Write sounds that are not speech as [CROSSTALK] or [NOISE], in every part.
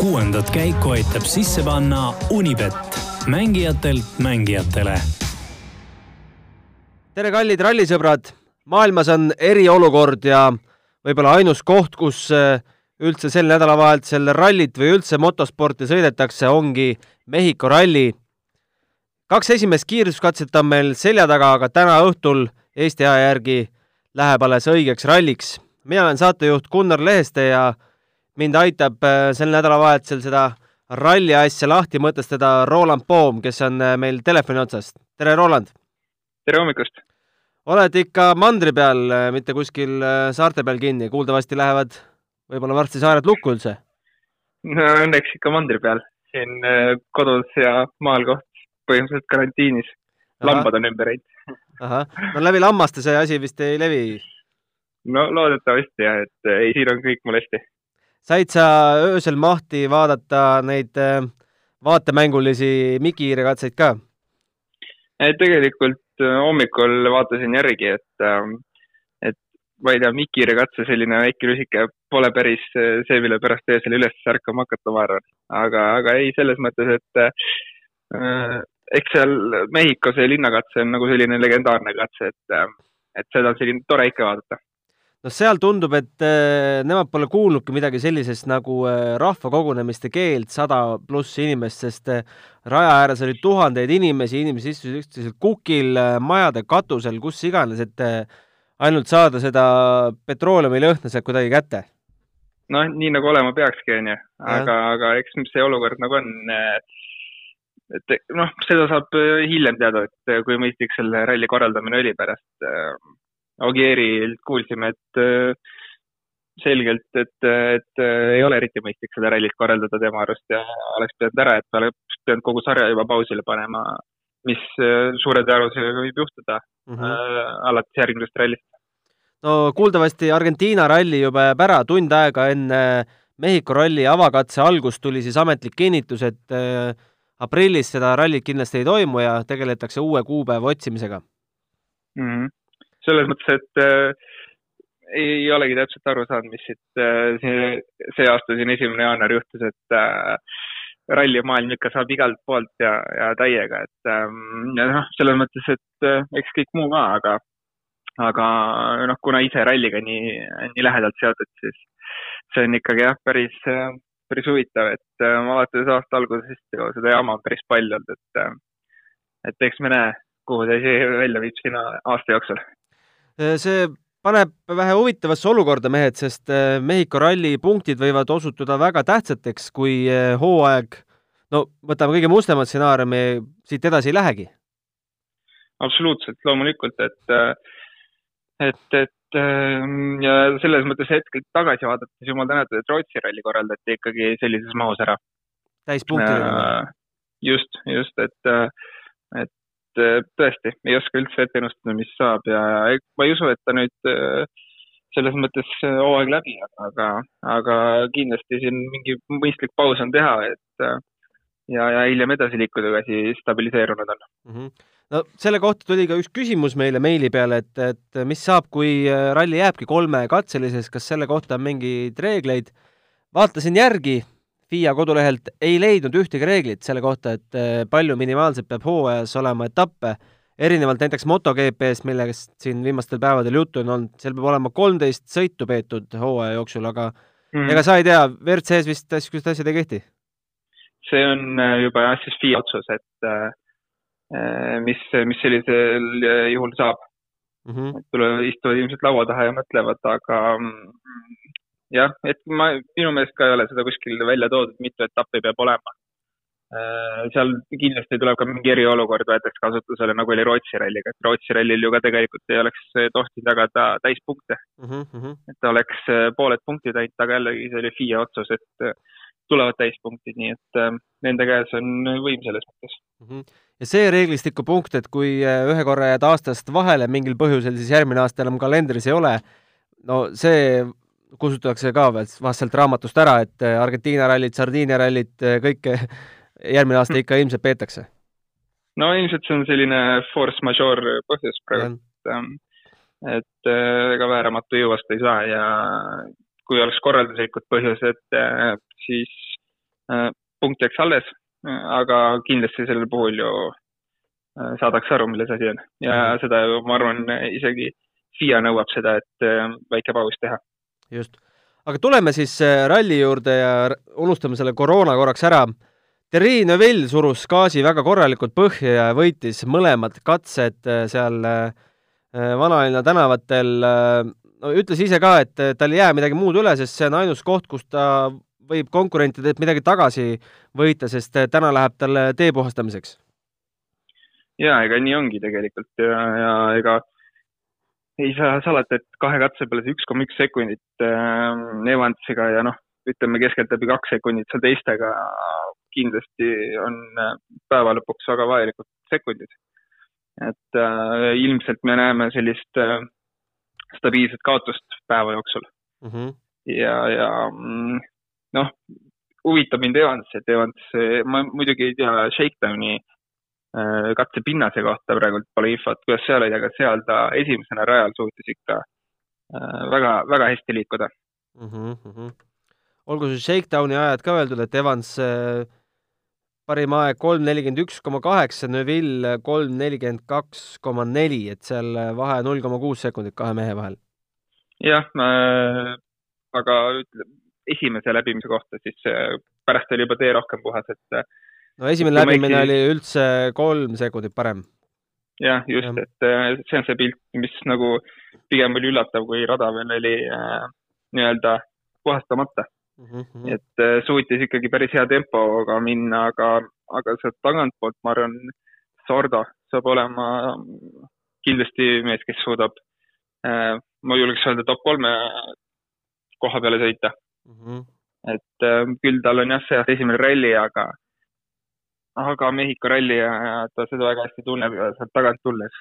kuuendat käiku aitab sisse panna Unibet, mängijatelt mängijatele. tere, kallid rallisõbrad! maailmas on eriolukord ja võib-olla ainus koht, kus äh, üldse sel nädalavahetusel rallit või üldse motosporti sõidetakse, ongi Mehhiko ralli. kaks esimest kiiruskatset on meil selja taga, aga täna õhtul Eesti aja järgi läheb alles õigeks ralliks. mina olen saatejuht Gunnar Leheste ja mind aitab äh, sel nädalavahetusel seda ralli asja lahti mõtestada Roland Poom, kes on äh, meil telefoni otsas. tere, Roland! tere hommikust! oled ikka mandri peal, äh, mitte kuskil saarte peal kinni, kuuldavasti lähevad võib-olla varsti saared lukku üldse? no õnneks ikka mandri peal, siin kodus ja maal koht, põhimõtteliselt karantiinis. lambad on ümberringi. ahah, no läbi lammaste see asi vist ei levi? no loodetavasti jah, et ei, siin on kõik mul hästi said sa öösel mahti vaadata neid äh, vaatemängulisi mikihiirekatseid ka? tegelikult äh, hommikul vaatasin järgi, et, ähm, et ma ei tea, mikihiirekatse selline väike lusike pole päris äh, see, mille pärast öösel üles ärkama hakata, ma arvan. aga, aga ei, selles mõttes, et äh, eks seal Mehhiko see linnakatse on nagu selline legendaarne katse, et, et seda on selline tore ikka vaadata no seal tundub, et äh, nemad pole kuulnudki midagi sellisest nagu äh, rahvakogunemiste keeld sada pluss inimest, sest äh, raja ääres oli tuhandeid inimesi, inimesed istusid üksteisel kukil majade katusel, kus iganes, et ainult saada seda petrooleumilõhna sealt kuidagi kätte. noh, nii nagu olema peakski, onju, aga, aga eks see olukord nagu on et noh, seda saab hiljem teada, et kui mõistlik selle ralli korraldamine oli pärast Ogierilt kuulsime, et äh, selgelt, et, et ei ole eriti mõistlik seda rallit korraldada tema arust ja oleks pidanud ära, et ta oleks pidanud kogu sarja juba pausile panema, mis äh, suure tõenäosusega võib juhtuda mm -hmm. alates järgmisest rallist. no kuuldavasti Argentiina ralli juba jääb ära, tund aega enne Mehhiko ralli avakatse algust tuli siis ametlik kinnitus, et aprillis seda rallit kindlasti ei toimu ja tegeletakse uue kuupäeva otsimisega mm. -hmm selles mõttes, et äh, ei olegi täpselt aru saanud, mis siit äh, see, see aasta siin esimene jaanuar juhtus, et äh, rallimaailm ikka saab igalt poolt ja, ja täiega, et ähm, ja noh, selles mõttes, et äh, eks kõik muu ka, aga, aga noh, kuna ise ralliga nii, nii lähedalt seotud, siis see on ikkagi jah, päris äh,, päris huvitav, et alates aasta algusest ju seda jama on päris palju olnud, et et eks me näe, kuhu see asi välja viib siin aasta jooksul see paneb vähe huvitavasse olukorda mehed, sest äh, Mehhiko ralli punktid võivad osutuda väga tähtsateks, kui äh, hooaeg, no võtame kõige mustema stsenaariumi, siit edasi ei lähegi. absoluutselt, loomulikult, et, et, et ja selles mõttes hetkel tagasi vaadates, jumal tänatud, et Rootsi ralli korraldati ikkagi sellises mahus ära. täispunktidega. just, just, et, et Äh, tõesti ei oska üldse ette ennustada, mis saab ja ma ei usu, et ta nüüd äh, selles mõttes äh, hooaeg läbi, aga, aga kindlasti siin mingi mõistlik paus on teha, et ja, ja hiljem edasi liikuda, kui asi stabiliseerunud on mm. -hmm. no selle kohta tuli ka üks küsimus meile meili peale, et, et mis saab, kui ralli jääbki kolmekatseliseks, kas selle kohta on mingeid reegleid? vaatasin järgi FIA kodulehelt ei leidnud ühtegi reeglit selle kohta, et eh, palju minimaalselt peab hooajas olema etappe, erinevalt näiteks MotoGP-st, millest siin viimastel päevadel juttu on olnud, seal peab olema kolmteist sõitu peetud hooaja jooksul, aga mm. ega sa ei tea, WRC-s vist niisugused asjad ei kehti? see on äh, juba jah, siis FIA otsus, et äh, äh, mis, mis sellisel juhul saab mm. -hmm. tulevad, istuvad ilmselt laua taha ja mõtlevad, aga mm, jah, et ma, minu meelest ka ei ole seda kuskil välja toodud, mitu etappi peab olema. Äh, seal kindlasti tuleb ka mingi eriolukord võetakse kasutusele, nagu oli Rootsi ralliga, et Rootsi rallil ju ka tegelikult ei oleks tohtinud jagada täispunkte mm. -hmm. et oleks äh, pooled punktid ainult, aga jällegi see oli FIA otsus, et äh, tulevad täispunktid, nii et nende käes on võim selles mõttes mm. -hmm. ja see reeglistiku punkt, et kui ühe korra jääd aastast vahele mingil põhjusel, siis järgmine aasta enam kalendris ei ole, no see kustutatakse ka vahest sealt raamatust ära, et äh, Argentiina rallit, Sardiinia rallit, äh, kõike järgmine aasta ikka ilmselt peetakse? no ilmselt see on selline force majeure põhjus praegu, et, ähm, et äh, ega vääramatu ju vastu ei saa ja kui oleks korralduslikud põhjused, siis punkt jääks alles, aga kindlasti sellel puhul ju saadakse aru, milles asi on ja mm -hmm. seda ju, ma arvan, isegi FIA nõuab seda, et väike paus teha. Just, aga tuleme siis ralli juurde ja unustame selle koroona korraks ära Terri Neville surus gaasi väga korralikult põhja ja võitis mõlemad katsed äh, seal äh, vanalinna tänavatel. Äh, no ütles ise ka, et tal ei jää midagi muud üle, sest see on ainus koht, kus ta võib konkurentidelt midagi tagasi võita, sest täna läheb tal tee puhastamiseks. ja ega nii ongi tegelikult ja, ja ega ei saa salata, et kahe katse peale see üks koma üks sekundit äh, Evansiga ja noh, ütleme keskeltläbi kaks sekundit seal teistega kindlasti on äh, päeva lõpuks väga vajalikud sekundid. et äh, ilmselt me näeme sellist äh, stabiilset kaotust päeva jooksul mm. -hmm. ja, ja mm, noh, huvitab mind Evans, et Evans, ma muidugi ei tea Shakedowni äh, katsepinnase kohta praegu pole infot, kuidas seal oli, aga seal ta esimesena rajal suutis ikka äh, väga, väga hästi liikuda mm. -hmm. olgu siis Shakedowni ajad ka öeldud, et Evans äh parim aeg kolm nelikümmend üks koma kaheksa, Neville kolm nelikümmend kaks koma neli, et seal vahe null koma kuus sekundit kahe mehe vahel. jah äh,, aga ütleme, esimese läbimise kohta siis äh, pärast oli juba tee rohkem puhas, et äh, no esimene läbimine ikka... oli üldse kolm sekundit parem. jah, just ja., et äh, see on see pilt, mis nagu pigem oli üllatav, kui rada veel oli äh, nii-öelda puhastamata mm. -hmm. et äh, suutis ikkagi päris hea tempoga minna, aga, aga sealt tagantpoolt, ma arvan, Sordo saab olema kindlasti mees, kes suudab äh,, ma julgeks öelda, top kolme koha peale sõita mm. -hmm. et äh, küll tal on jah, see esimene ralli, aga, aga Mehhiko ralli ja, ja ta seda väga hästi tunneb sealt tagant tulles.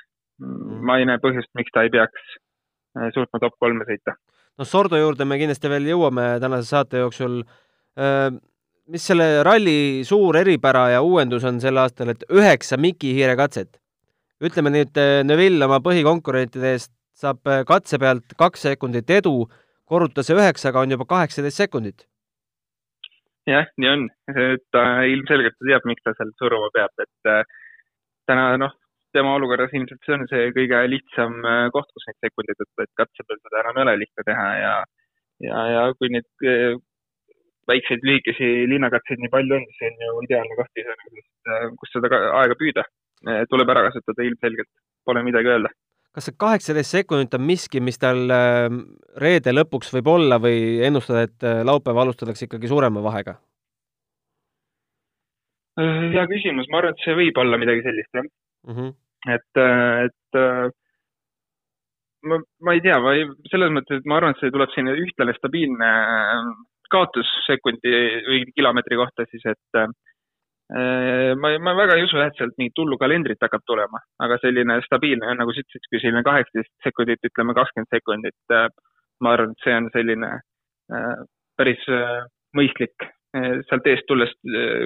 -hmm. ma ei näe põhjust, miks ta ei peaks äh, suutma top kolme sõita noh, Sordo juurde me kindlasti veel jõuame tänase saate jooksul. mis selle ralli suur eripära ja uuendus on sel aastal, et üheksa Miki hiire katset. ütleme nüüd, Neville oma põhikonkurentide eest saab katse pealt kaks sekundit edu, korruta see üheksaga, on juba kaheksateist sekundit. Jah, nii on, et ta ilmselgelt teab, miks ta seal suruma peab, et täna noh, tema olukorras ilmselt see on see kõige lihtsam äh, koht, kus neid sekundeid võtta, et katse peal seda enam ei ole lihtne teha ja, ja, ja kui neid äh, väikseid lühikesi linnakatseid nii palju on, siis on ju ideaalne koht iseenesest, äh, kus seda aega püüda. tuleb ära kasutada ilmselgelt, pole midagi öelda. Kas see kaheksateist sekundit on miski, mis tal reede lõpuks võib olla või ennustada, et laupäev alustatakse ikkagi suurema vahega? hea küsimus, ma arvan, et see võib olla midagi sellist, jah mm. -hmm et, et ma, ma ei tea, ma ei, selles mõttes, et ma arvan, et see tuleb selline ühtlane stabiilne äh, kaotus sekundi või kilomeetri kohta siis, et äh, ma, ma väga ei usu, et sealt mingit hullu kalendrit hakkab tulema, aga selline stabiilne, nagu sa ütlesid, kui selline kaheksateist sekundit, ütleme kakskümmend sekundit, äh, ma arvan, et see on selline päris mõistlik sealt eest tulles,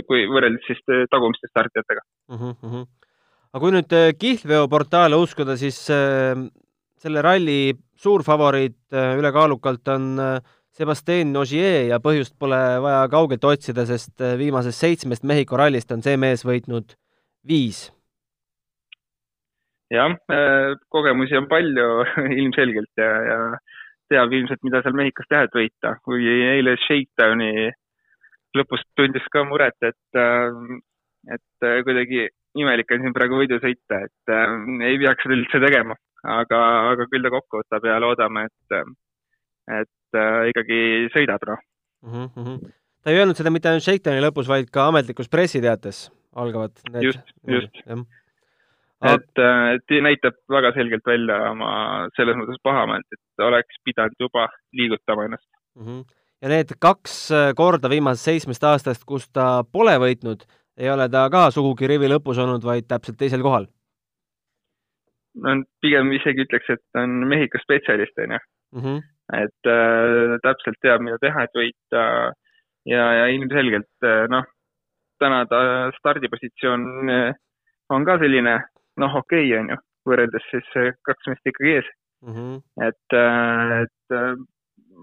kui võrreldes siis tagumiste startijatega mm. -hmm aga kui nüüd äh, kihlveoportaale uskuda, siis äh, selle ralli suurfavoriit äh, ülekaalukalt on Sebastian Ogier ja põhjust pole vaja kaugelt otsida, sest viimasest seitsmest Mehhiko rallist on see mees võitnud viis. jah, kogemusi on palju [LAUGHS] ilmselgelt ja, ja teab ilmselt, mida seal Mehhikos teha, et võita. kui eile Shakedowni lõpus tundis ka muret, et, et kuidagi imelik on siin praegu võidu sõita, et äh, ei peaks seda üldse tegema, aga, aga küll ta kokku võtab ja loodame, et, et äh, ikkagi sõidab, noh mm -hmm.. ta ei öelnud seda mitte ainult Shakedowni lõpus, vaid ka ametlikus pressiteates algavad need. just, just. et, äh, et näitab väga selgelt välja oma selles mõttes pahameelt, et oleks pidanud juba liigutama ennast mm. -hmm. ja need kaks äh, korda viimasest seitsmest aastast, kus ta pole võitnud, ei ole ta ka sugugi rivi lõpus olnud, vaid täpselt teisel kohal. no pigem isegi ütleks, et ta on Mehhiko spetsialist, on ju. Et äh, täpselt teab, mida teha, et võita ja, ja ilmselgelt äh, noh, täna ta stardipositsioon äh, on ka selline noh, okei okay,, on ju, võrreldes siis äh, kaks meest ikkagi ees mm. -hmm. et, et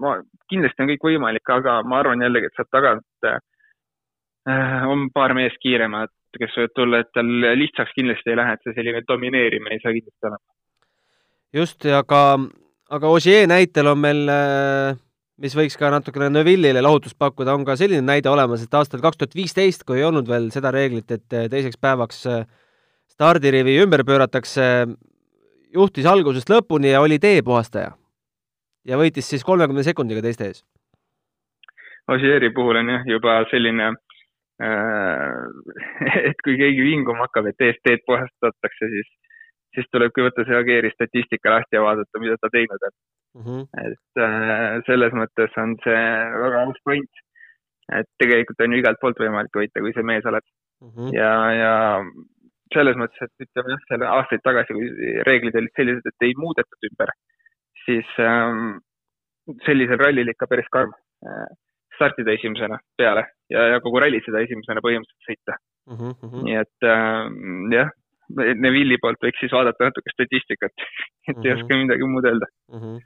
ma, kindlasti on kõik võimalik, aga ma arvan jällegi, et sealt tagant äh, on paar meest kiiremad, kes võivad tulla, et tal lihtsaks kindlasti ei lähe, et see selline domineerimine ei saa kindlasti olema. just, aga, aga Ossier näitel on meil, äh, mis võiks ka natukene Neville'ile lohutust pakkuda, on ka selline näide olemas, et aastal kaks tuhat viisteist, kui ei olnud veel seda reeglit, et äh, teiseks päevaks äh, stardirivi ümber pööratakse, juhtis algusest lõpuni ja oli teepuhastaja. ja võitis siis kolmekümne sekundiga teiste ees. Ossieri puhul on jah, juba selline [LAUGHS] et kui keegi vinguma hakkab, et eest teed puhastatakse, siis, siis tulebki võtta see Ageeri statistika lahti ja vaadata, mida ta teinud on mm. -hmm. et äh, selles mõttes on see väga aus point. et tegelikult on ju igalt poolt võimalik võita, kui sa mees oled mm. -hmm. ja, ja selles mõttes, et ütleme jah, selle aastaid tagasi, kui reeglid olid sellised, et ei muudetud ümber, siis ähm, sellisel rallil ikka päris karm äh, startida esimesena peale ja, ja kogu ralli seda esimesena põhimõtteliselt sõita mm. -hmm. nii et äh, jah, Neville'i poolt võiks siis vaadata natuke statistikat [LAUGHS] et mm -hmm. ei oska mhm. midagi muud öelda mm. -hmm.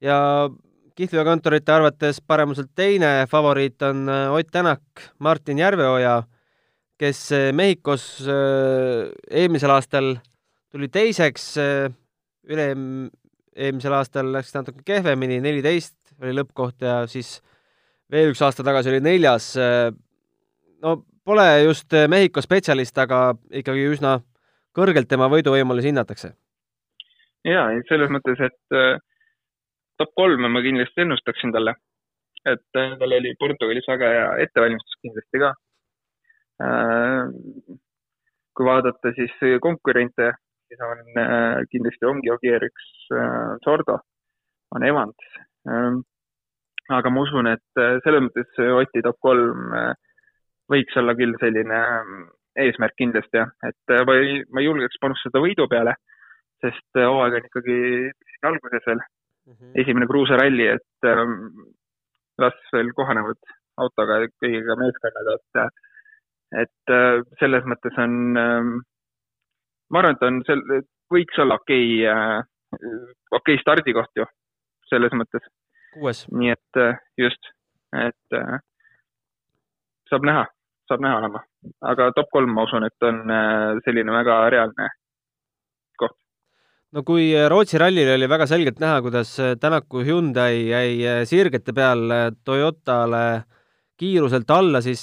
ja kihlveokontorite arvates paremuselt teine favoriit on äh, Ott Tänak, Martin Järveoja, kes äh, Mehhikos äh, eelmisel aastal tuli teiseks, üle eelmisel aastal läks natuke kehvemini, neliteist oli lõppkoht ja siis veel üks aasta tagasi oli neljas. no pole just Mehhiko spetsialist, aga ikkagi üsna kõrgelt tema võiduvõimalusi hinnatakse. ja, selles mõttes, et äh, top kolme ma kindlasti ennustaksin talle. et äh, tal oli Portugalis väga hea ettevalmistus kindlasti ka. Äh, kui vaadata siis konkurente, siis on kindlasti ongi Ogier üks Sordo, on Evans aga ma usun, et selles mõttes Oti top kolm võiks olla küll selline eesmärk kindlasti jah, et äh, ma ei, ma ei julgeks panustada võidu peale, sest hooaeg on ikkagi alguses veel. Mm, -hmm. esimene kruusaralli, et ähm, las veel kohanevad autoga kõigiga meeskonnad, et et selles mõttes on ähm,, ma arvan, et on sel-, võiks olla okei okay,, okei okay stardikoht ju, selles mõttes. Nii et äh, just, et äh, saab näha, saab näha olema, aga top kolm, ma usun, et on äh, selline väga reaalne koht. no kui Rootsi rallil oli väga selgelt näha, kuidas Tänaku Hyundai jäi sirgete peal Toyotale kiiruselt alla, siis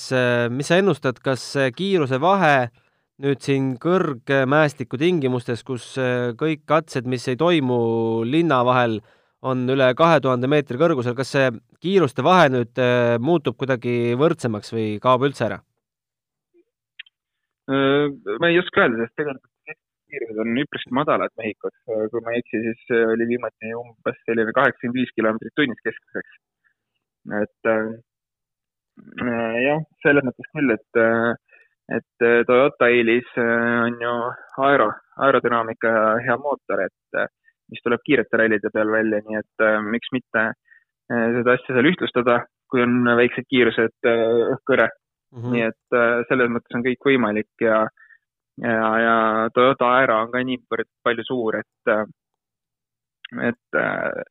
mis sa ennustad, kas kiiruse vahe nüüd siin kõrgmäestiku tingimustes, kus kõik katsed, mis ei toimu linna vahel, on üle kahe tuhande meetri kõrgusel, kas see kiiruste vahe nüüd äh, muutub kuidagi võrdsemaks või kaob üldse ära? Äh, ma ei oska öelda, sest tegelikult kiirused on üpriski madalad Mehhikos, kui ma ei eksi, siis oli viimati umbes selline kaheksakümmend viis kilomeetrit tunnis keskmiseks. et äh, jah, selles mõttes küll, et, et Toyota eelis on ju aero, aerodünaamika ja hea mootor, et mis tuleb kiirete rallide peal välja, nii et äh, miks mitte äh, seda asja seal ühtlustada, kui on väiksed kiirused äh, õhkkõre mm. -hmm. nii et äh, selles mõttes on kõik võimalik ja, ja, ja Toyota Aero on ka niivõrd palju suur, et äh,, et äh,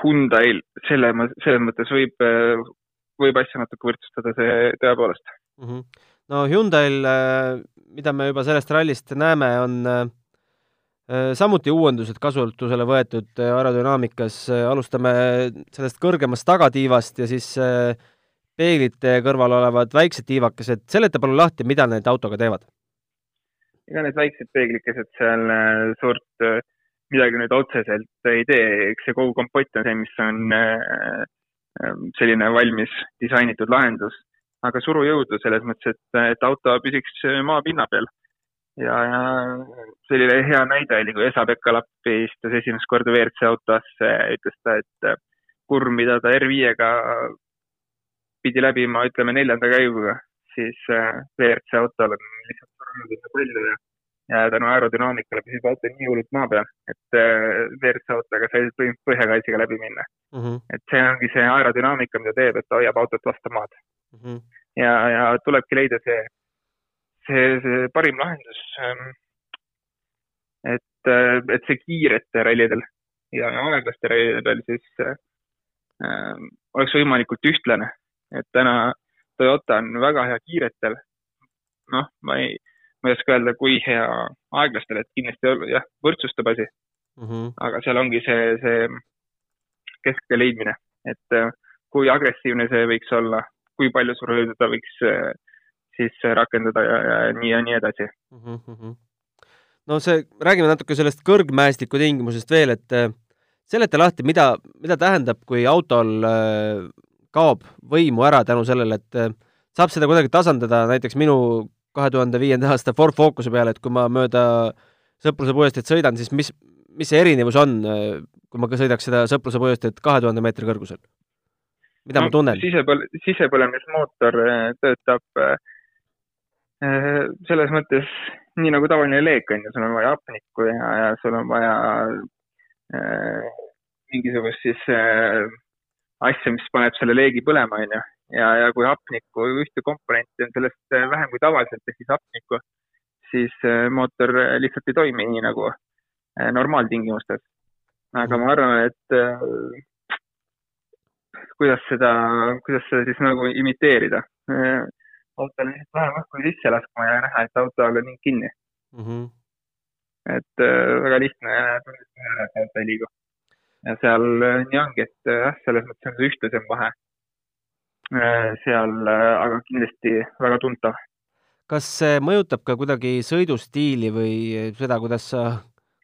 Hyundai'l selle, selles mõttes võib, äh, võib asja natuke võrdsustada, see tõepoolest mm. -hmm. no Hyundai'l, äh, mida me juba sellest rallist näeme, on äh, Äh, samuti uuendused kasutusele võetud äh, aerodünaamikas, äh, alustame sellest kõrgemast tagatiivast ja siis peeglite kõrval olevad väiksed tiivakesed, seleta palun lahti, mida need autoga teevad? ega need väiksed peeglikesed seal suurt midagi nüüd otseselt ei tee, eks see kogu kompott on see, mis on selline valmis disainitud lahendus, aga surujõudu selles mõttes, et, et auto püsiks maapinna peal. Ja, ja selline hea näide oli, kui Esa-Pekka Lappi istus esimest korda WRC autosse, ütles ta, et kurm, mida ta R5-ga pidi läbima, ütleme neljanda käiguga, siis äh, WRC autol on lihtsalt surnud palju ja, ja tänu aerodünaamikale püsib auto nii hullult maa peal, et äh, WRC autoga sai põhimõtteliselt põhjakaitsega läbi minna mm. -hmm. et see ongi see aerodünaamika, mida teeb, et ta hoiab autot vastu maad mm. -hmm. ja, ja tulebki leida see see, see parim lahendus. Ähm, et, äh, et see kiirete rallidel ja aeglaste rallidel siis äh, oleks võimalikult ühtlane, et täna Toyota on väga hea kiiretel. noh, ma ei, ma ei oska öelda, kui hea aeglastel, et kindlasti jah, võrdsustab asi mm. -hmm. aga seal ongi see, see kesktee leidmine, et kui agressiivne see võiks olla, kui palju survevõidu ta võiks siis rakendada ja, ja nii ja nii edasi mm. -hmm. no see, räägime natuke sellest kõrgmäestiku tingimusest veel, et äh, seleta lahti, mida, mida tähendab, kui autol äh, kaob võimu ära tänu sellele, et äh, saab seda kuidagi tasandada, näiteks minu kahe tuhande viienda aasta Ford Focuse peale, et kui ma mööda Sõpruse puiesteed sõidan, siis mis, mis see erinevus on, kui ma ka sõidaks seda Sõpruse puiesteed kahe tuhande meetri kõrgusel? mida no, ma tunnen? sisepõl-, sisepõlemismootor töötab äh, Äh, selles mõttes nii nagu tavaline leek on ju, sul on vaja hapnikku ja, ja sul on vaja äh, mingisugust siis äh, asja, mis paneb selle leegi põlema, on ju. ja, ja kui hapnikku, ühte komponenti on sellest äh, vähem kui tavaliselt, ehk siis hapnikku, siis äh, mootor lihtsalt ei toimi nii nagu normaaltingimustes. aga ma arvan, et kuidas seda, kuidas seda siis nagu imiteerida autole lihtsalt vähem õhku sisse laskma ja näha, et auto on ning kinni mm. -hmm. et väga lihtne tunnistada et auto ei liigu. Ja seal äh, nii ongi, et äh, jah selles mõttes on see ühtlasem vahe äh, seal aga kindlasti väga tuntav. kas see mõjutab ka kuidagi sõidustiili või seda, kuidas sa,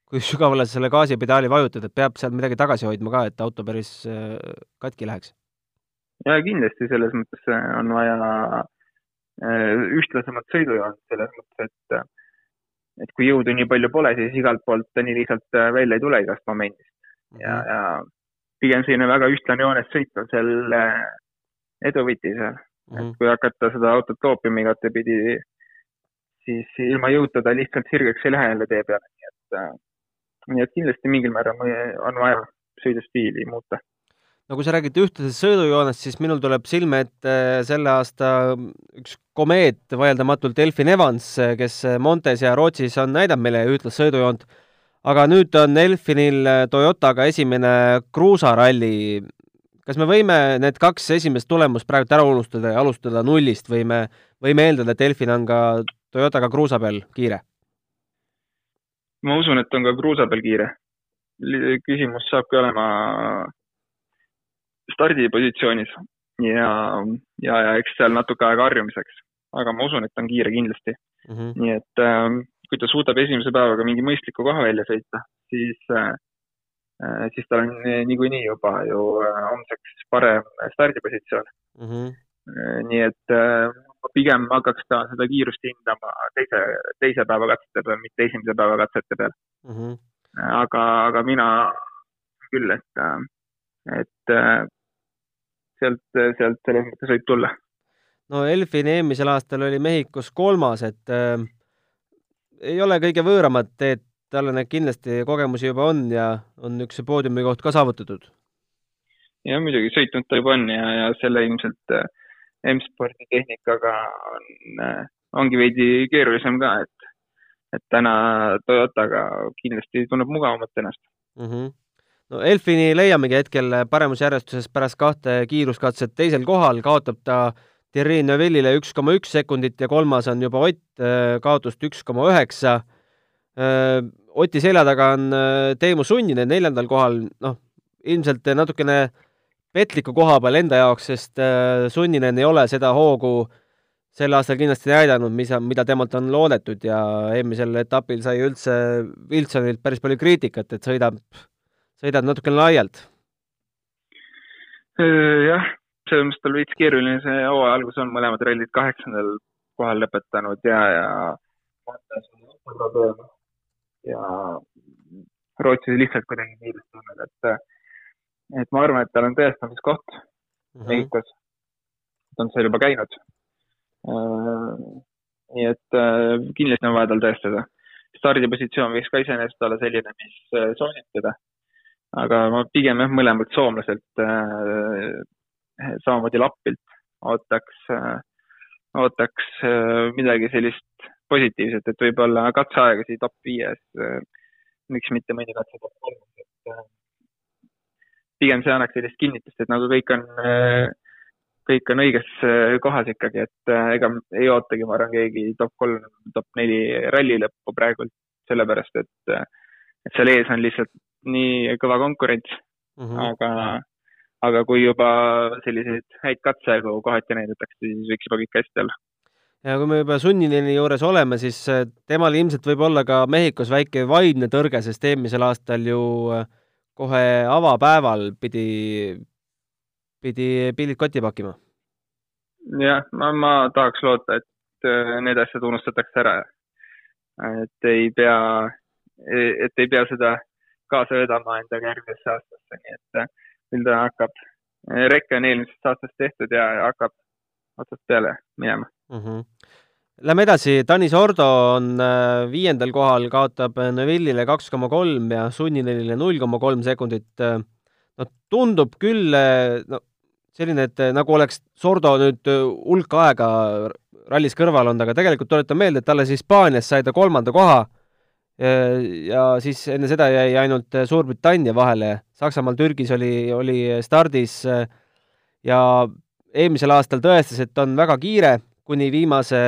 kui sügavale sa selle gaasipedaali vajutad, et peab seal midagi tagasi hoidma ka, et auto päris katki läheks? ja kindlasti selles mõttes on vaja ühtlasemat sõidujoont selles mõttes, et et kui jõudu nii palju pole, siis igalt poolt ta nii lihtsalt välja ei tule igast momendist. Ja, ja pigem selline väga ühtlane joones sõit on seal äh, edu võti seal mm. -hmm. et kui hakata seda autot toopima igatepidi, siis ilma jõuta ta lihtsalt sirgeks ei lähe jälle tee peale, nii et, nii et kindlasti mingil määral on vaja sõidustiili muuta no kui sa räägid ühtlasest sõidujoonest, siis minul tuleb silme ette selle aasta üks komeet, vaieldamatult Elfin Evans, kes Montes ja Rootsis on näidanud meile ühtlast sõidujoont, aga nüüd on Elfinil Toyotaga esimene kruusaralli. kas me võime need kaks esimest tulemust praegu ära unustada ja alustada nullist või me võime eeldada, et Elfin on ka Toyotaga kruusa peal kiire? ma usun, et on ka kruusa peal kiire. küsimus saabki olema stardipositsioonis ja, ja, ja eks seal natuke aega harjumiseks, aga ma usun, et on kiire kindlasti mm. -hmm. nii et äh, kui ta suudab esimese päevaga mingi mõistliku koha välja sõita, siis äh,, siis tal on niikuinii juba ju äh, homseks parem stardipositsioon mm. -hmm. nii et äh, pigem hakkaks ta seda kiirust hindama teise, teise päeva katsete peal, mitte esimese päeva katsete peal mm. -hmm. aga, aga mina küll, et, et sealt, sealt selles mõttes võib tulla. no Elfin eelmisel aastal oli Mehhikos kolmas, et äh, ei ole kõige võõramad teed, talle need kindlasti kogemusi juba on ja on üks poodiumi koht ka saavutatud. ja muidugi sõitnud ta juba on ja, ja selle ilmselt äh, M-spordi tehnikaga on äh,, ongi veidi keerulisem ka, et, et täna Toyotaga kindlasti tunneb mugavamalt ennast mm. -hmm no Elfini leiamegi hetkel paremusjärjestuses pärast kahte kiiruskatset teisel kohal, kaotab ta Thierry Neuvillile üks koma üks sekundit ja kolmas on juba Ott, äh, kaotust üks koma üheksa. Äh, Oti selja taga on äh, Teemu Sunninen neljandal kohal, noh, ilmselt natukene petliku koha peal enda jaoks, sest Sunninen ei ole seda hoogu sel aastal kindlasti näidanud, mis, mida temalt on loodetud ja eelmisel etapil sai üldse Wilsonilt päris palju kriitikat, et sõidab sõidad natukene laialt? jah, selles mõttes tal veits keeruline see hooaja algus on, mõlemad rallid kaheksandal kohal lõpetanud ja, ja ja Rootsis lihtsalt kuidagi kiiresti olnud, et et ma arvan, et tal on tõestamiskoht mm -hmm. Mehhikos. ta on seal juba käinud. nii et kindlasti on vaja tal tõestada. stardipositsioon võiks ka iseenesest olla selline, mis soosib teda aga ma pigem jah, mõlemalt soomlaselt äh, samamoodi Lappilt ootaks ootaks äh, midagi sellist positiivset, et võib-olla katseaegasi top viies äh,, miks mitte mõni katse top kolmas, et äh, pigem see annaks sellist kinnitust, et nagu kõik on, kõik on õiges kohas ikkagi, et ega ei ootagi, ma arvan, keegi top kolm, top neli ralli lõppu praegult, sellepärast et, et seal ees on lihtsalt nii kõva konkurents mm, -hmm. aga, aga kui juba selliseid häid katseaegu kohati näidatakse, siis võiks juba kõik hästi olla ja kui me juba Sunnini juures oleme, siis äh, temal ilmselt võib olla ka Mehhikos väike vaimne tõrge, sest eelmisel aastal ju äh, kohe avapäeval pidi, pidi pillid kotti pakkima. jah, ma, ma tahaks loota, et äh, need asjad unustatakse ära. et ei pea, et ei pea seda kaasa vedama endaga järgmisesse aastasse, nii et küll ta hakkab, reke on eelmisest aastast tehtud ja hakkab otsast peale minema mm. -hmm. Lähme edasi, Tanis Ordo on äh, viiendal kohal, kaotab Neville'ile kaks koma kolm ja Sunninenile null koma kolm sekundit. Äh, no tundub küll äh, no selline, et nagu oleks Sordo nüüd hulk aega rallis kõrval olnud, aga tegelikult tuletan meelde, et alles Hispaanias sai ta kolmanda koha ja siis enne seda jäi ainult Suurbritannia vahele. Saksamaal, Türgis oli, oli stardis ja eelmisel aastal tõestas, et on väga kiire, kuni viimase,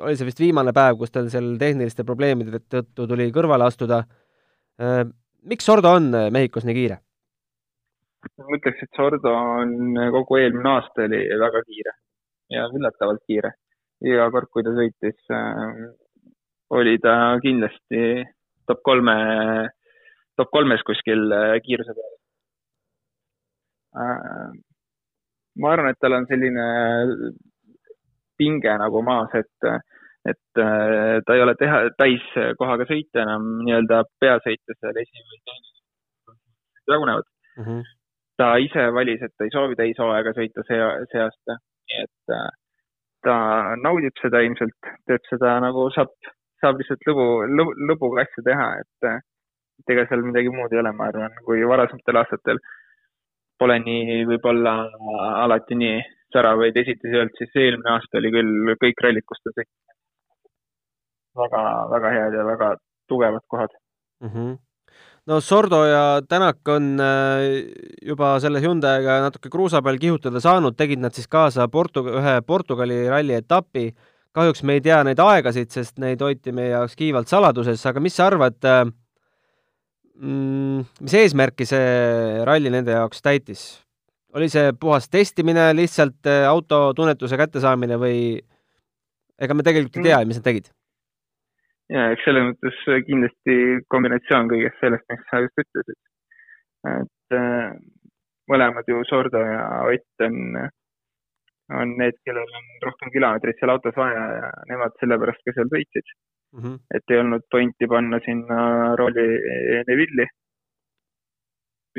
oli see vist viimane päev, kus tal seal tehniliste probleemide tõttu tuli kõrvale astuda. Äh, miks Sordo on Mehhikos nii kiire? ma ütleks, et Sordo on kogu eelmine aasta oli väga kiire ja üllatavalt kiire. iga kord, kui ta sõitis äh,, oli ta kindlasti top kolme, top kolmes kuskil äh, kiiruse peal äh, ma arvan, et tal on selline pinge nagu maas, et, et äh, ta ei ole teha, täiskohaga sõita enam nii-öelda peasõita seal esi- või teine, jagunevad mm. -hmm. ta ise valis, et ta ei soovi täishooaega sõita see, see aasta, nii et ta naudib seda ilmselt, teeb seda nagu saab, saab lihtsalt lõbu, lõbu, lõbuga asju teha, et, et ega seal midagi muud ei ole, ma arvan, kui varasematel aastatel pole nii võib-olla alati nii säravaid esitusi olnud, siis eelmine aasta oli küll kõik rallid, kus ta sõitis. väga, väga head ja väga tugevad kohad mm. -hmm no Sordo ja Tänak on äh, juba selle Hyundai'ga natuke kruusa peal kihutada saanud, tegid nad siis kaasa Portu-, ühe Portugali ralli etapi. Kahjuks me ei tea neid aegasid, sest neid hoiti meie jaoks kiivalt saladuses, aga mis sa arvad äh,, mm, mis eesmärki see ralli nende jaoks täitis? oli see puhas testimine, lihtsalt äh, auto tunnetuse kättesaamine või ega me tegelikult ei tea, mis nad tegid? ja eks selles mõttes kindlasti kombinatsioon kõigest sellest, mis sa just ütlesid. et äh, mõlemad ju Sordo ja Ott on, on need, kellel on rohkem kilomeetreid seal autos vaja ja nemad sellepärast ka seal sõitsid mm. -hmm. et ei olnud pointi panna sinna rooli Neville'i.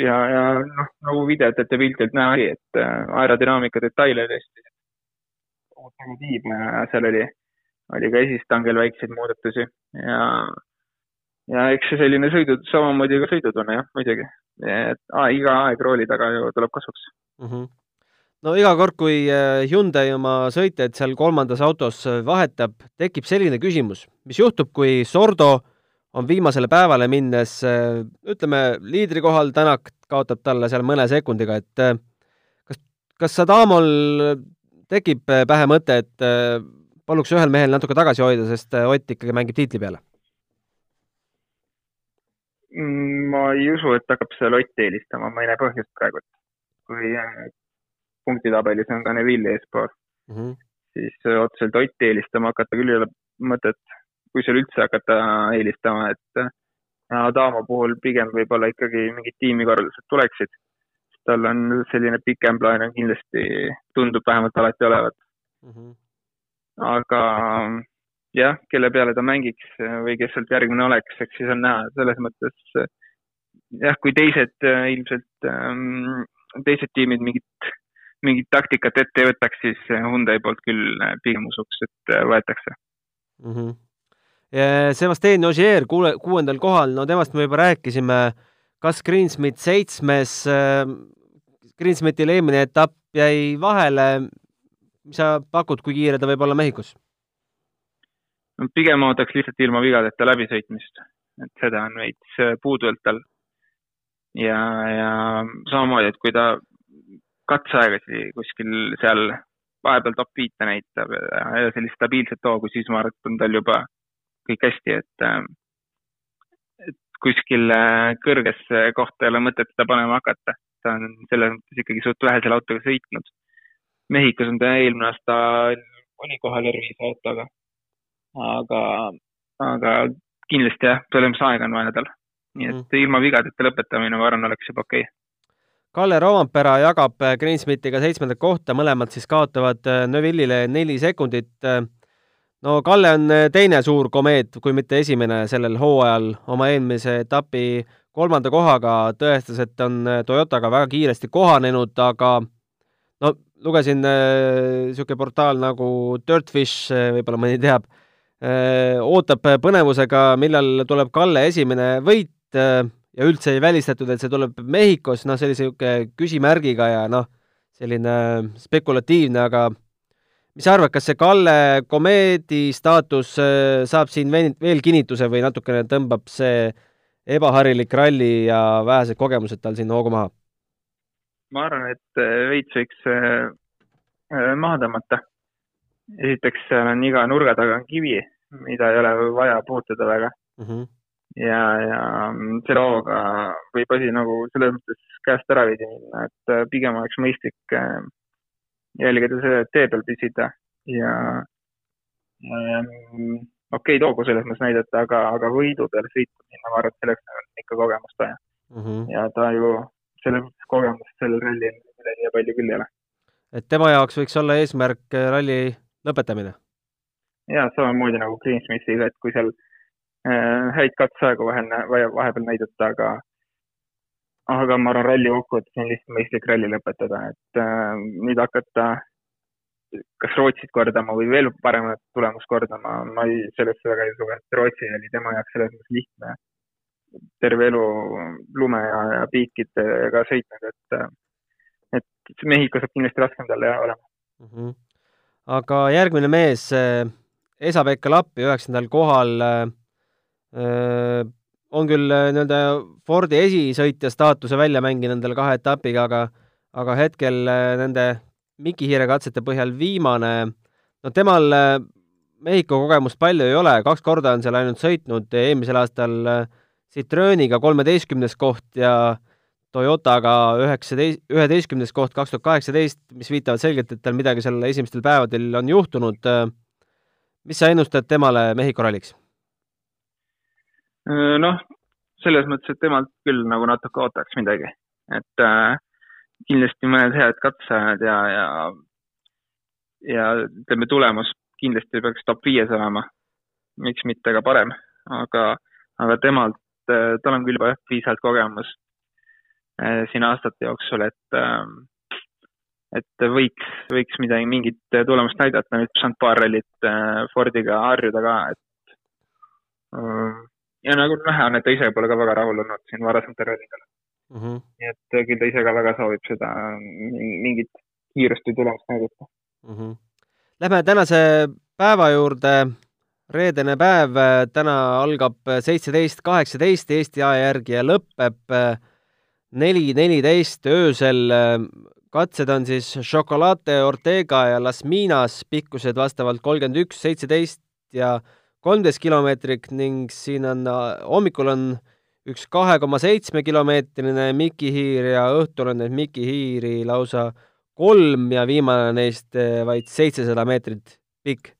ja, ja noh, nagu videotelt ja piltilt näha oli, et äh, aerodünaamika detaile tõesti nagu tiibne ja seal oli, oli ka esistangel väikseid muudatusi ja, ja eks see selline sõidu, samamoodi ka sõidutunne jah, muidugi. et aa, iga aeg rooli taga ju tuleb kasuks mm. -hmm no iga kord, kui äh, Hyundai oma sõitjaid seal kolmandas autos äh, vahetab, tekib selline küsimus, mis juhtub, kui Sordo on viimasele päevale minnes, äh, ütleme, liidrikohal, Tänak kaotab talle seal mõne sekundiga, et kas, kas Sadamol tekib pähe mõte, et paluks ühel mehel natuke tagasi hoida, sest Ott ikkagi mängib tiitli peale? Mm, ma ei usu, et hakkab seal Otti eelistama, ma ei näe põhjust praegu. kui punktitabelis on ka Neville eespool mm, -hmm. siis äh, otseselt Otti eelistama hakata küll ei ole mõtet, kui seal üldse hakata eelistama, et äh, Adamo puhul pigem võib-olla ikkagi mingid tiimikorraldused tuleksid. tal on selline pikem plaan on kindlasti, tundub vähemalt alati olevat mm. -hmm. aga jah, kelle peale ta mängiks või kes sealt järgmine oleks, eks siis on näha, selles mõttes jah, kui teised ilmselt, ähm, teised tiimid mingit mingit taktikat ette ei võtaks, siis Hyundai poolt küll äh, pigem usuks, et äh, võetakse mm. -hmm. Sebastian Ogier kuule, kuuendal kohal, no temast me juba rääkisime. kas Greensmith seitsmes, Greensmithil eelmine etapp jäi vahele. mis sa pakud, kui kiire ta võib olla Mehhikos? pigem ootaks lihtsalt ilma vigadeta läbisõitmist, et seda on veits puudu olnud tal. ja, ja samamoodi, et kui ta katseaegasi kuskil seal vahepeal top viite näitab ja, sellist stabiilset hoogu, siis ma arvan, et on tal juba kõik hästi, et, et kuskil kõrgesse kohta ei ole mõtet teda panema hakata. ta on selles mõttes ikkagi suht vähe selle autoga sõitnud. Mehhikos on ta eelmine aasta, oli kohal R5 autoga. aga, aga kindlasti jah, tulemusaega on vaja tal. nii et mm. ilma vigadeta lõpetamine, ma arvan, oleks juba okei okay Kalle Roompera jagab äh, Greensmitiga seitsmendat kohta, mõlemad siis kaotavad äh, Neville'ile neli sekundit. Äh, no Kalle on teine suur komeet, kui mitte esimene sellel hooajal oma eelmise etapi kolmanda kohaga tõestas, et on Toyotaga väga kiiresti kohanenud, aga no lugesin niisugune portaal nagu Dirtfish, võib-olla mõni teab, ootab põnevusega, millal tuleb Kalle esimene võit ja üldse ei välistatud, et see tuleb Mehhikos, noh, sellise niisugune küsimärgiga ja noh, selline spekulatiivne, aga mis sa arvad, kas see Kalle komeedi staatus äh, saab siin veel kinnituse või natukene tõmbab see ebaharilik ralli ja vähesed kogemused tal siin hoogu maha? ma arvan, et äh, veits võiks äh, maha tõmmata. esiteks, seal on iga nurga taga on kivi, mida ei ole vaja puutuda väga mm. -hmm ja, ja selle hooga võib asi nagu selles mõttes käest ära veidi minna, et äh, pigem oleks mõistlik äh, jälgida seda, et tee peal püsida ja, ja okei okay,, toogu selles mõttes näidata, aga, aga võidu peale sõitu minna, ma arvan, et selleks on ikka kogemust vaja mm. -hmm. ja ta ju selles mõttes kogemust sellel rallil nii palju küll ei ole. et tema jaoks võiks olla eesmärk äh, ralli lõpetamine? jaa, samamoodi nagu Greensmithiga, et kui seal Äh, häid katseaegu vahel, vahepeal näidata, aga aga ma arvan, ralli kokkuvõttes on lihtsalt mõistlik ralli lõpetada, et äh, nüüd hakata kas Rootsit kordama või veel paremat tulemust kordama, ma ei, sellesse väga ei usu, et Rootsi oli tema jaoks selles mõttes lihtne. terve elu lume ja, ja piikidega sõitnud, et, et Mehhiko saab kindlasti raskem talle olema mm. -hmm. aga järgmine mees, Esa-Pekka Lappi üheksandal kohal äh, Äh, on küll äh, nii-öelda Fordi esisõitja staatuse välja mänginud nendele kahe etapiga, aga aga hetkel äh, nende Miki Hiire katsete põhjal viimane, no temal Mehhiko kogemust palju ei ole, kaks korda on seal ainult sõitnud, eelmisel aastal Citrooniga kolmeteistkümnes koht ja Toyotaga üheksateist, üheteistkümnes koht kaks tuhat kaheksateist, mis viitavad selgelt, et tal midagi seal esimestel päevadel on juhtunud. mis sa ennustad temale Mehhiko ralliks? Äh, noh, selles mõttes, et temalt küll nagu natuke ootaks midagi, et äh, kindlasti mõned head katseajad ja, ja, ja ütleme, tulemus kindlasti peaks top viies olema. miks mitte ka parem, aga, aga temalt äh,, tal on küll juba piisavalt kogemust äh, siin aastate jooksul, et äh, et võiks, võiks midagi, mingit tulemust näidata, nüüd saanud paar rallit äh, Fordiga harjuda ka, et äh, ja nagu näha on, et ta ise pole ka väga rahul olnud siin varasemate rallidega mm. -hmm. nii et küll ta ise ka väga soovib seda mingit kiirust või tulemust näidata mm. -hmm. Lähme tänase päeva juurde. reedene päev, täna algab seitseteist kaheksateist Eesti aja järgi ja lõpeb neli neliteist öösel. katsed on siis Chocolate Ortega ja Las Minas, pikkused vastavalt kolmkümmend üks, seitseteist ja kolmteist kilomeetrit ning siin on, hommikul on üks kahe koma seitsme kilomeetrine Mikihiir ja õhtul on neid Mikihiiri lausa kolm ja viimane neist eh, vaid seitsesada meetrit pikk.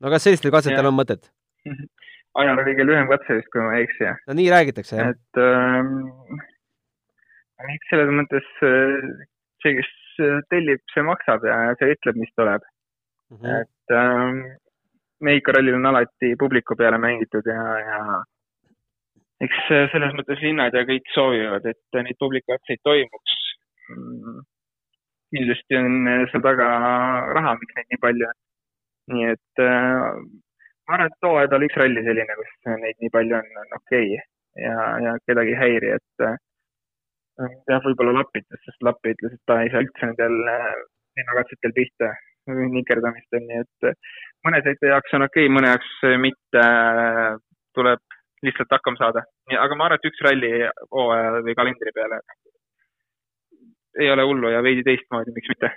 no kas sellistel katsetel ja. on mõtet? [LAUGHS] ajal oli kõige lühem katse vist, kui ma ei eksi. no nii räägitakse, jah? et ähm, selles mõttes äh, see, kes tellib, see maksab ja see ütleb, mis tuleb mm. -hmm. et ähm, Mehhiko rallil on alati publiku peale mängitud ja, ja eks selles mõttes linnad ja kõik soovivad, et neid publikukatseid toimuks. Mm, kindlasti on seal taga raha, miks neid nii palju on. nii et äh, ma arvan, et too aeg oli üks ralli selline, kus neid nii palju on, on okei okay. ja, ja kedagi ei häiri, et äh, jah, võib-olla Lapp ütles, sest Lapp ütles, et ta ei saa üldse nendel linnakatsetel äh, pihta nikerdamistel, nii et mõne sõitja jaoks on okei okay,, mõne jaoks mitte, tuleb lihtsalt hakkama saada. aga ma arvan, et üks ralli hooaja või kalendri peale ei ole hullu ja veidi teistmoodi, miks mitte.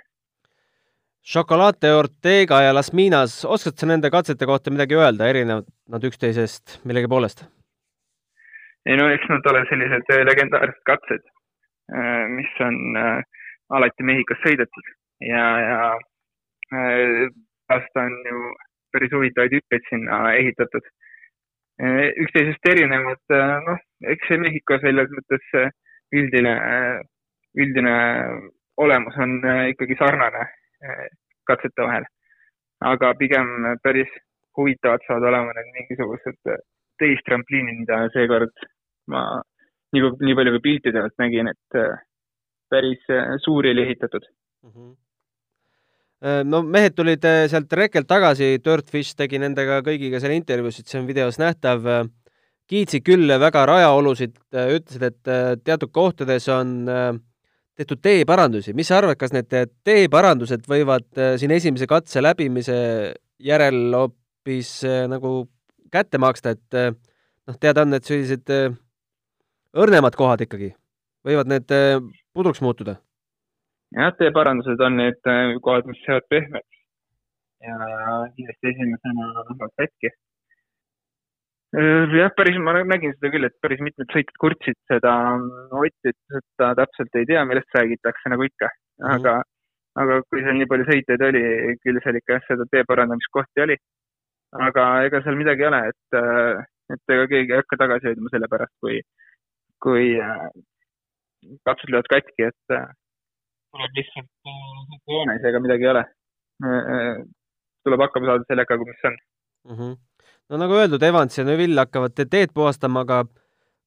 Chocolate Ortega ja Las Minas, oskad sa nende katsete kohta midagi öelda, erinevad nad üksteisest millegi poolest? ei no eks nad ole sellised legendaarsed katsed, mis on alati Mehhikos sõidetud ja, ja aasta on ju päris huvitavaid hüppeid sinna ehitatud. üksteisest erinevad, noh, eks see Mehhiko selles mõttes üldine, üldine olemus on ikkagi sarnane katsete vahel. aga pigem päris huvitavad saavad olema need mingisugused teist trampliini, mida seekord ma nii, nii palju kui piltidelt nägin, et äh, päris äh, suuri oli ehitatud mm. -hmm no mehed tulid sealt rekelt tagasi, Dirtfish tegi nendega kõigiga seal intervjuusid, see on videos nähtav. kiitsid küll väga rajaolusid, ütlesid, et teatud kohtades on tehtud teeparandusi. mis sa arvad, kas need teeparandused võivad siin esimese katse läbimise järel hoopis nagu kätte maksta, et noh, teada on, et sellised õrnemad kohad ikkagi võivad need pudruks muutuda. Jah, teeparandused on need kohad, mis jäävad pehmeks ja kindlasti esimesena lähevad katki. jah, päris, ma nägin seda küll, et päris mitmed sõitjad kurtsid seda Otti, ütles, et ta täpselt ei tea, millest räägitakse, nagu ikka, mhm. aga mm, -hmm. aga kui seal nii palju sõitjaid oli, küll seal ikka seda tee parandamiskohti oli aga ega seal midagi ei ole, et, äh, et ega keegi ei hakka tagasi hoidma selle pärast, kui, kui äh, kapslid löövad katki, et äh, tuleb lihtsalt joones, ega midagi ei ole. tuleb hakkama saada sellega, mis on mm. -hmm. no nagu öeldud, Evans ja Neville hakkavad teed puhastama, aga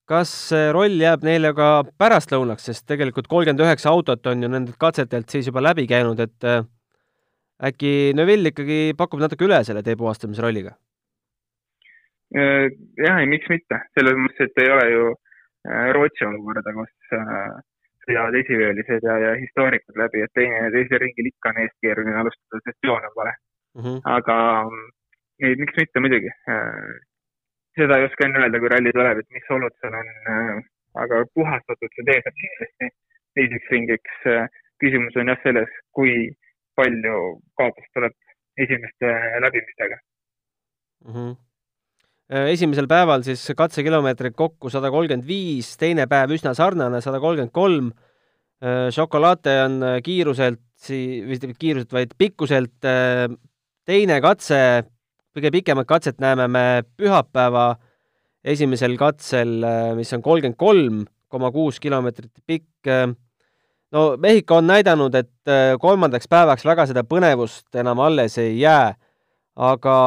kas see roll jääb neile ka pärastlõunaks, sest tegelikult kolmkümmend üheksa autot on ju nendelt katsetelt siis juba läbi käinud, et äkki Neville ikkagi pakub natuke üle selle tee puhastamise rolliga? Äh, jah, ei miks mitte, selles mõttes, et ei ole ju äh, Rootsi olukorda, kus äh, sõidavad esiveelised ja, ja histoorikud läbi, et teine, teisel ringil ikka on eest keeruline alustada, sest joon on vale mm. -hmm. aga ei, miks mitte muidugi. seda ei oska enne öelda, kui ralli tuleb, et mis olud seal on, aga puhastatud see tee saab kindlasti teiseks ringiks. küsimus on jah selles, kui palju kaotust tuleb esimeste läbimistega mm. -hmm esimesel päeval siis katsekilomeetreid kokku sada kolmkümmend viis, teine päev üsna sarnane, sada kolmkümmend kolm. Chocolate on kiiruselt, mitte kiiruselt, vaid pikkuselt teine katse, kõige pikemat katset näeme me pühapäeva esimesel katsel, mis on kolmkümmend kolm koma kuus kilomeetrit pikk no Mehhiko on näidanud, et äh, kolmandaks päevaks väga seda põnevust enam alles ei jää, aga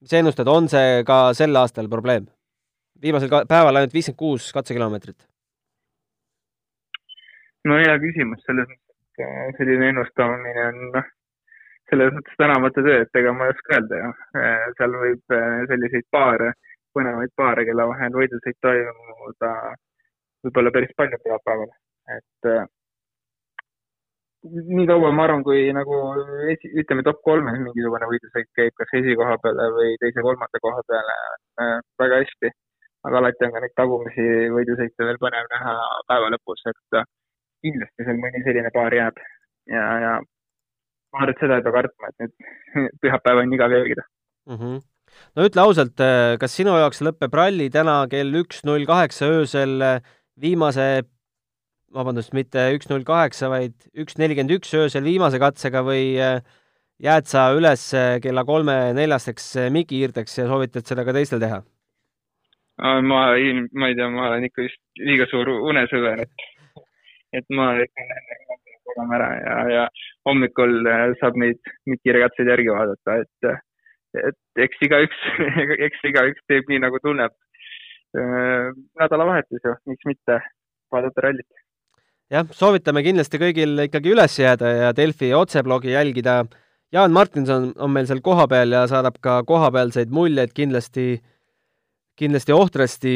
mis sa ennustad, on see ka sel aastal probleem? viimasel päeval ainult viiskümmend kuus katsekilomeetrit. no hea küsimus, selles mõttes, et äh, selline ennustamine on noh, selles mõttes tänamatu töö, et ega ma ei oska öelda ju. Äh, seal võib selliseid paare, põnevaid paare, kelle vahel võidusõit toimuda võib-olla päris palju pühapäeval et äh, nii kaua ma arvan, kui nagu esi, ütleme top kolmes mingisugune võidusõit käib kas esikoha peale või teise-kolmanda koha peale äh, väga hästi. aga alati on ka neid tagumisi võidusõite veel põnev näha päeva lõpus, et äh, kindlasti seal mõni selline paar jääb ja, ja ma arvan, et seda ei pea kartma, et nüüd [LAUGHS] pühapäev on igav jälgida mm. -hmm no ütle ausalt, äh, kas sinu jaoks lõpeb ralli täna kell üks null kaheksa öösel äh, viimase vabandust, mitte üks null kaheksa, vaid üks nelikümmend üks öösel viimase katsega või äh, jääd sa üles äh, kella kolme-neljasteks äh, mikihiirteks ja soovitad seda ka teistel teha? ma, ma ei tea, ma olen ikka vist liiga suur unesõber, et, et ma magama ära ja, ja hommikul saab neid mikiregatseid järgi vaadata, et, et eks igaüks, [LAUGHS] eks igaüks teeb nii, nagu tunneb. nädalavahetus ju, miks mitte vaadata rallit jah, soovitame kindlasti kõigil ikkagi üles jääda ja Delfi otseblogi jälgida. Jaan Martinson on meil seal kohapeal ja saadab ka kohapealseid muljeid kindlasti, kindlasti ohtrasti.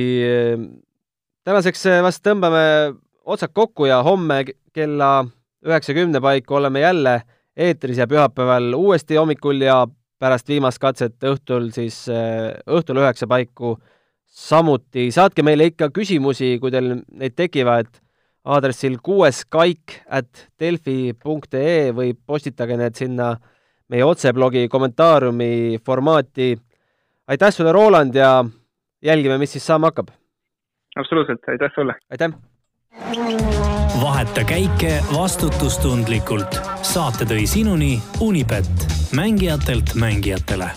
tänaseks vast tõmbame otsad kokku ja homme kella üheksakümne paiku oleme jälle eetris ja pühapäeval uuesti hommikul ja pärast viimast katset õhtul siis õhtul üheksa paiku samuti saatke meile ikka küsimusi, kui teil neid tekivad, aadressil kuueskaik at delfi.ee või postitage need sinna meie otseblogi kommentaariumi formaati. aitäh sulle, Roland, ja jälgime, mis siis saama hakkab. absoluutselt, aitäh sulle! aitäh! vaheta käike vastutustundlikult. saate tõi sinuni Unibet, mängijatelt mängijatele